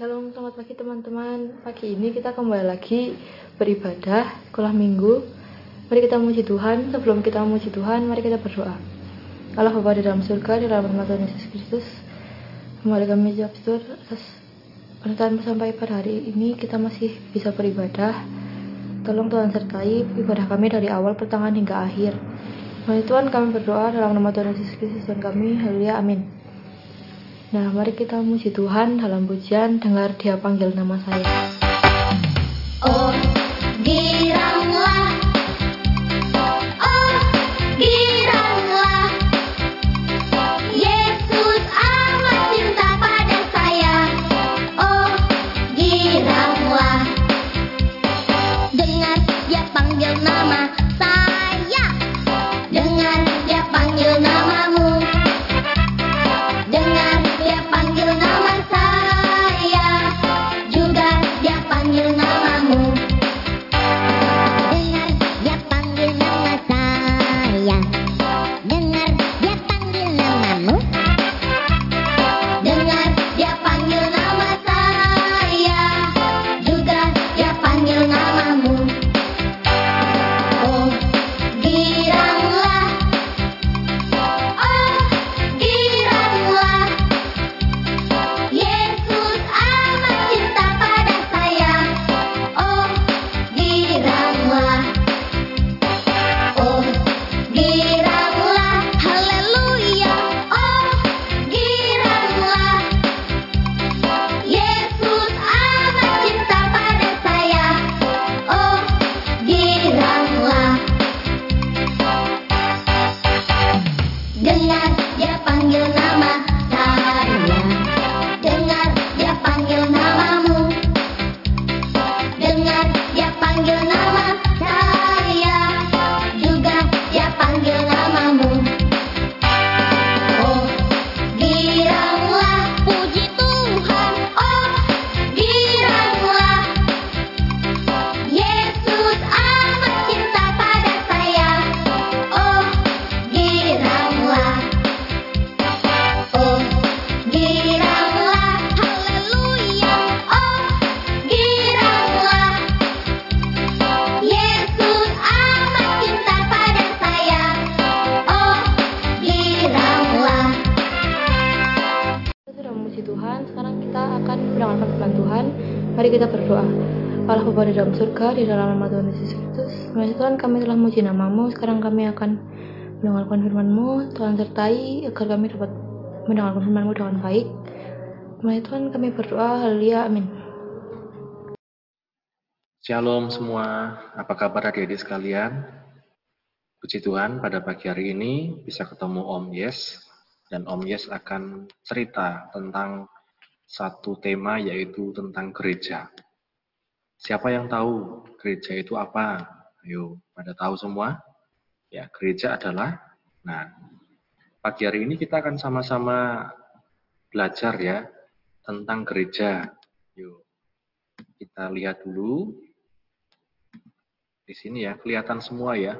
Shalom, selamat pagi teman-teman. Pagi ini kita kembali lagi beribadah, sekolah minggu. Mari kita memuji Tuhan. Sebelum kita memuji Tuhan, mari kita berdoa. Allah Bapa di dalam surga, di dalam nama Tuhan Yesus Kristus. Kembali kami jawab atas penyertaan sampai pada hari ini kita masih bisa beribadah. Tolong Tuhan sertai ibadah kami dari awal pertengahan hingga akhir. Mari Tuhan kami berdoa dalam nama Tuhan Yesus Kristus dan kami. Haleluya. Amin. Nah, mari kita memuji Tuhan dalam pujian dengar dia panggil nama saya. Oh, giranglah. Mari kita berdoa. Allah Bapa di dalam surga, di dalam nama Tuhan Yesus Kristus. Mari Tuhan kami telah memuji namamu, sekarang kami akan mendengarkan firman-Mu. Tuhan sertai agar kami dapat mendengarkan firman-Mu dengan baik. Mari Tuhan kami berdoa, haleluya, amin. Shalom semua, apa kabar adik-adik sekalian? Puji Tuhan, pada pagi hari ini bisa ketemu Om Yes, dan Om Yes akan cerita tentang satu tema yaitu tentang gereja. Siapa yang tahu gereja itu apa? Ayo, pada tahu semua? Ya, gereja adalah, nah, pagi hari ini kita akan sama-sama belajar ya tentang gereja. Yuk, kita lihat dulu di sini ya, kelihatan semua ya.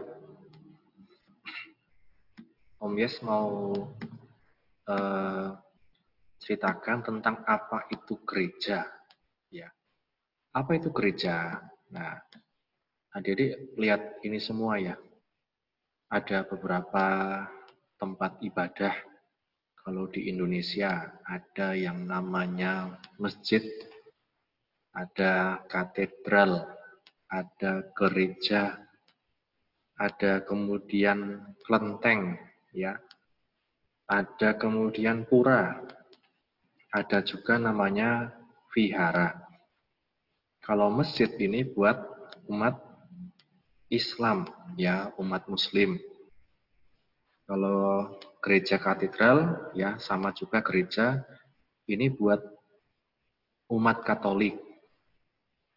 Om Yes mau eh, ceritakan tentang apa itu gereja. Ya, apa itu gereja? Nah, adik-adik lihat ini semua ya. Ada beberapa tempat ibadah. Kalau di Indonesia ada yang namanya masjid, ada katedral, ada gereja, ada kemudian kelenteng, ya, ada kemudian pura, ada juga namanya vihara. Kalau masjid ini buat umat Islam, ya, umat Muslim. Kalau gereja katedral, ya, sama juga gereja ini buat umat Katolik.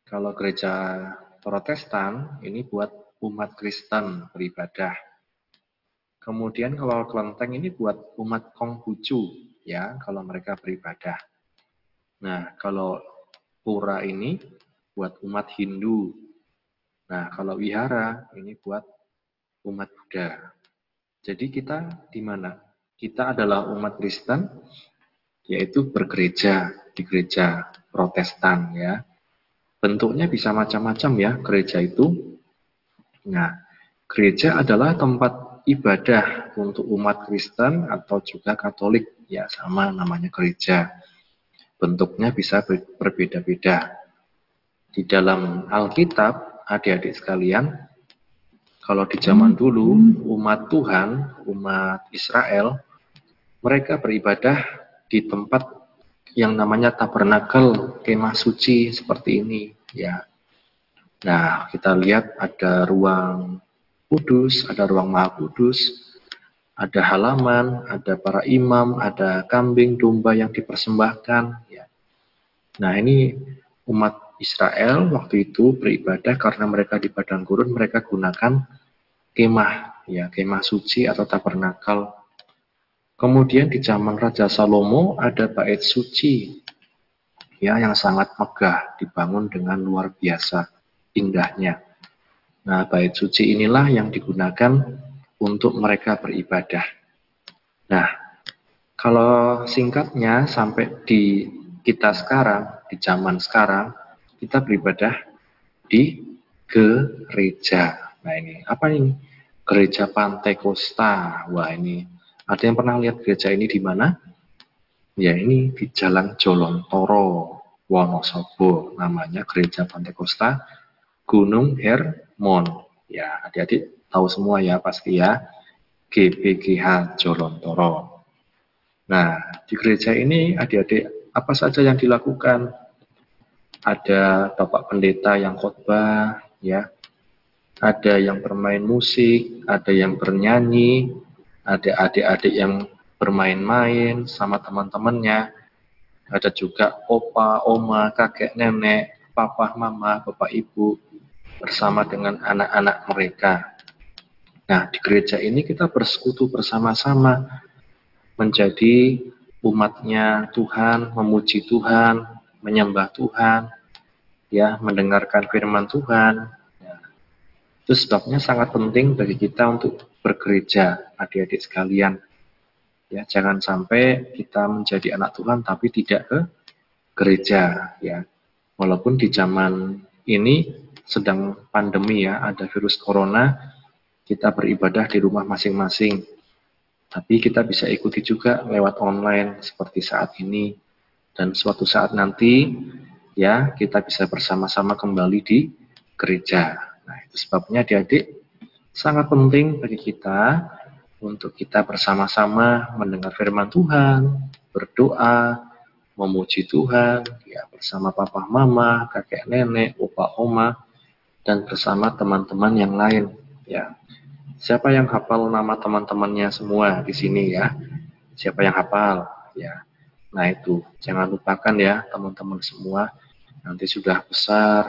Kalau gereja Protestan ini buat umat Kristen beribadah. Kemudian kalau kelenteng ini buat umat Konghucu, ya, kalau mereka beribadah. Nah, kalau pura ini buat umat Hindu. Nah, kalau wihara ini buat umat Buddha. Jadi kita di mana? Kita adalah umat Kristen, yaitu bergereja di gereja Protestan ya. Bentuknya bisa macam-macam ya gereja itu. Nah, gereja adalah tempat ibadah untuk umat Kristen atau juga Katolik ya sama namanya gereja. Bentuknya bisa berbeda-beda. Di dalam Alkitab, adik-adik sekalian, kalau di zaman dulu umat Tuhan, umat Israel, mereka beribadah di tempat yang namanya tabernakel, kemah suci seperti ini, ya. Nah, kita lihat ada ruang kudus, ada ruang maha kudus, ada halaman, ada para imam, ada kambing, domba yang dipersembahkan, ya. Nah, ini umat Israel waktu itu beribadah karena mereka di padang gurun, mereka gunakan kemah, ya, kemah suci atau tabernakel Kemudian di zaman Raja Salomo ada bait suci ya yang sangat megah dibangun dengan luar biasa indahnya. Nah, bait suci inilah yang digunakan untuk mereka beribadah. Nah, kalau singkatnya sampai di kita sekarang, di zaman sekarang, kita beribadah di gereja. Nah ini, apa ini? Gereja Pantai Costa. Wah ini ada yang pernah lihat gereja ini di mana? Ya ini di Jalan Jolontoro, Wonosobo, namanya Gereja Pantai Costa Gunung Hermon. Ya, adik-adik tahu semua ya pasti ya. GBGH Jolontoro. Nah, di gereja ini adik-adik apa saja yang dilakukan? Ada Bapak Pendeta yang khotbah, ya. Ada yang bermain musik, ada yang bernyanyi, ada adik-adik yang bermain-main sama teman-temannya. Ada juga opa, oma, kakek, nenek, papa, mama, bapak, ibu bersama dengan anak-anak mereka. Nah, di gereja ini kita bersekutu bersama-sama menjadi umatnya Tuhan, memuji Tuhan, menyembah Tuhan, ya, mendengarkan firman Tuhan. Ya. Itu sebabnya sangat penting bagi kita untuk bergereja, adik-adik sekalian. Ya, jangan sampai kita menjadi anak Tuhan tapi tidak ke gereja, ya. Walaupun di zaman ini sedang pandemi ya, ada virus corona, kita beribadah di rumah masing-masing. Tapi kita bisa ikuti juga lewat online seperti saat ini. Dan suatu saat nanti ya kita bisa bersama-sama kembali di gereja. Nah, itu sebabnya adik-adik sangat penting bagi kita untuk kita bersama-sama mendengar firman Tuhan, berdoa, memuji Tuhan, ya bersama papa mama, kakek nenek, opa oma, dan bersama teman-teman yang lain. Ya, siapa yang hafal nama teman-temannya semua di sini ya? Siapa yang hafal? Ya, nah itu jangan lupakan ya teman-teman semua. Nanti sudah besar.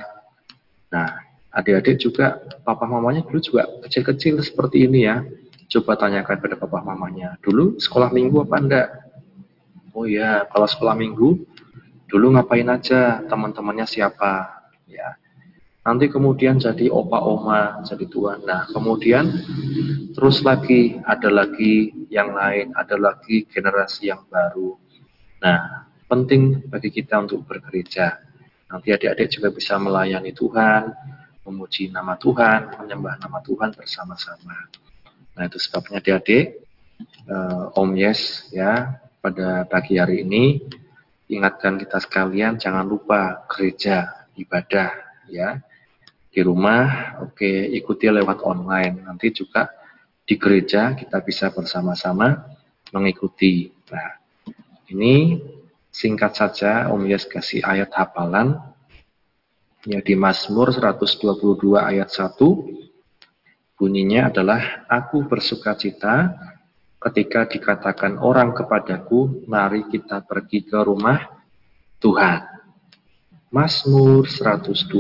Nah, Adik-adik juga papa mamanya dulu juga kecil-kecil seperti ini ya. Coba tanyakan pada papa mamanya. Dulu sekolah minggu apa enggak? Oh ya, kalau sekolah minggu dulu ngapain aja? Teman-temannya siapa? Ya. Nanti kemudian jadi opa oma, jadi tuan. Nah, kemudian terus lagi ada lagi yang lain, ada lagi generasi yang baru. Nah, penting bagi kita untuk bergereja. Nanti adik-adik juga bisa melayani Tuhan, memuji nama Tuhan, menyembah nama Tuhan bersama-sama. Nah itu sebabnya adik-adik, uh, Om Yes ya pada pagi hari ini ingatkan kita sekalian jangan lupa gereja ibadah ya di rumah oke okay, ikuti lewat online. Nanti juga di gereja kita bisa bersama-sama mengikuti. Nah ini singkat saja Om Yes kasih ayat hafalan. Ya di Mazmur 122 ayat 1 bunyinya adalah aku bersuka cita ketika dikatakan orang kepadaku mari kita pergi ke rumah Tuhan. Mazmur 122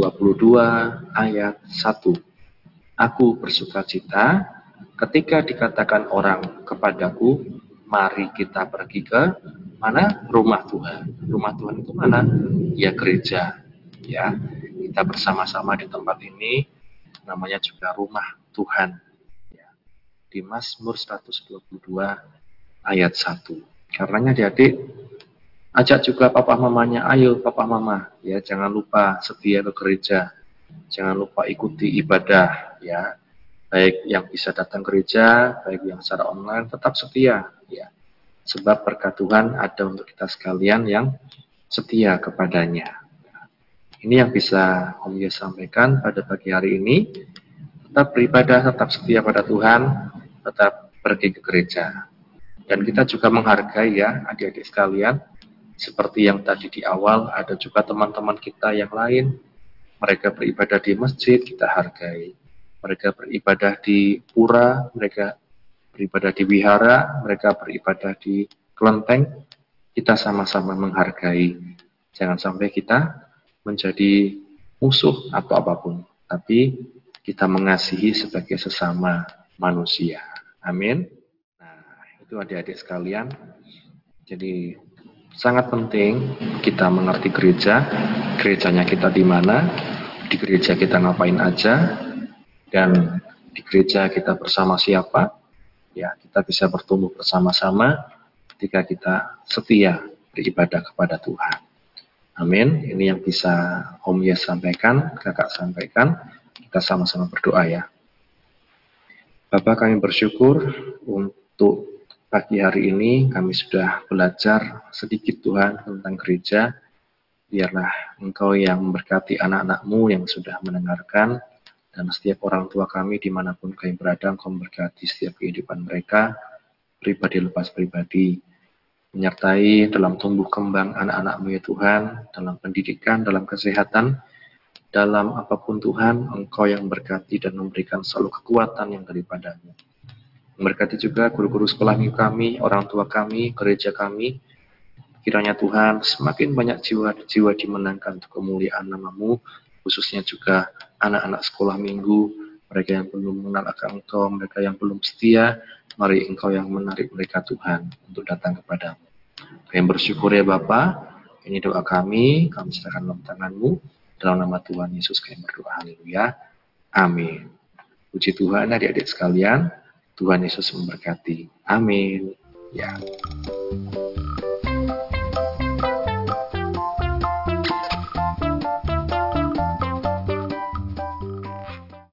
ayat 1 Aku bersuka cita ketika dikatakan orang kepadaku mari kita pergi ke mana rumah Tuhan. Rumah Tuhan itu mana? Ya gereja. Ya, kita bersama-sama di tempat ini namanya juga rumah Tuhan. Ya. di Mazmur 122 ayat 1. Karenanya adik-adik, ajak juga papa mamanya, ayo papa mama, ya jangan lupa setia ke gereja, jangan lupa ikuti ibadah, ya baik yang bisa datang gereja, baik yang secara online, tetap setia, ya. Sebab berkat Tuhan ada untuk kita sekalian yang setia kepadanya. Ini yang bisa Om Yes sampaikan pada pagi hari ini. Tetap beribadah, tetap setia pada Tuhan, tetap pergi ke gereja. Dan kita juga menghargai ya adik-adik sekalian, seperti yang tadi di awal, ada juga teman-teman kita yang lain, mereka beribadah di masjid, kita hargai mereka beribadah di pura, mereka beribadah di wihara, mereka beribadah di kelenteng, kita sama-sama menghargai. Jangan sampai kita menjadi musuh atau apa pun, tapi kita mengasihi sebagai sesama manusia. Amin. Nah, itu adik-adik sekalian. Jadi sangat penting kita mengerti gereja, gerejanya kita di mana, di gereja kita ngapain aja, dan di gereja kita bersama siapa, ya kita bisa bertumbuh bersama-sama ketika kita setia beribadah kepada Tuhan. Amin. Ini yang bisa Om Yes sampaikan, kakak sampaikan. Kita sama-sama berdoa ya. Bapak kami bersyukur untuk pagi hari ini kami sudah belajar sedikit Tuhan tentang gereja. Biarlah Engkau yang memberkati anak-anakmu yang sudah mendengarkan dan setiap orang tua kami di mana pun kami berada, Engkau memberkati setiap kehidupan mereka, pribadi lepas pribadi, menyertai dalam tumbuh kembang anak-anakmu ya Tuhan, dalam pendidikan, dalam kesehatan, dalam apa pun Tuhan, Engkau yang memberkati dan memberikan selalu kekuatan yang daripadamu. Memberkati juga guru-guru sekolah minggu kami, orang tua kami, gereja kami, kiranya Tuhan semakin banyak jiwa-jiwa dimenangkan untuk kemuliaan namamu, khususnya juga anak-anak sekolah minggu, mereka yang belum mengenal akan Engkau, mereka yang belum setia, mari Engkau yang menarik mereka Tuhan untuk datang kepadamu. Kami bersyukur ya Bapa, ini doa kami, kami serahkan dalam tanganmu, dalam nama Tuhan Yesus kami berdoa, haleluya, amin. Puji Tuhan adik-adik sekalian, Tuhan Yesus memberkati, amin. Ya.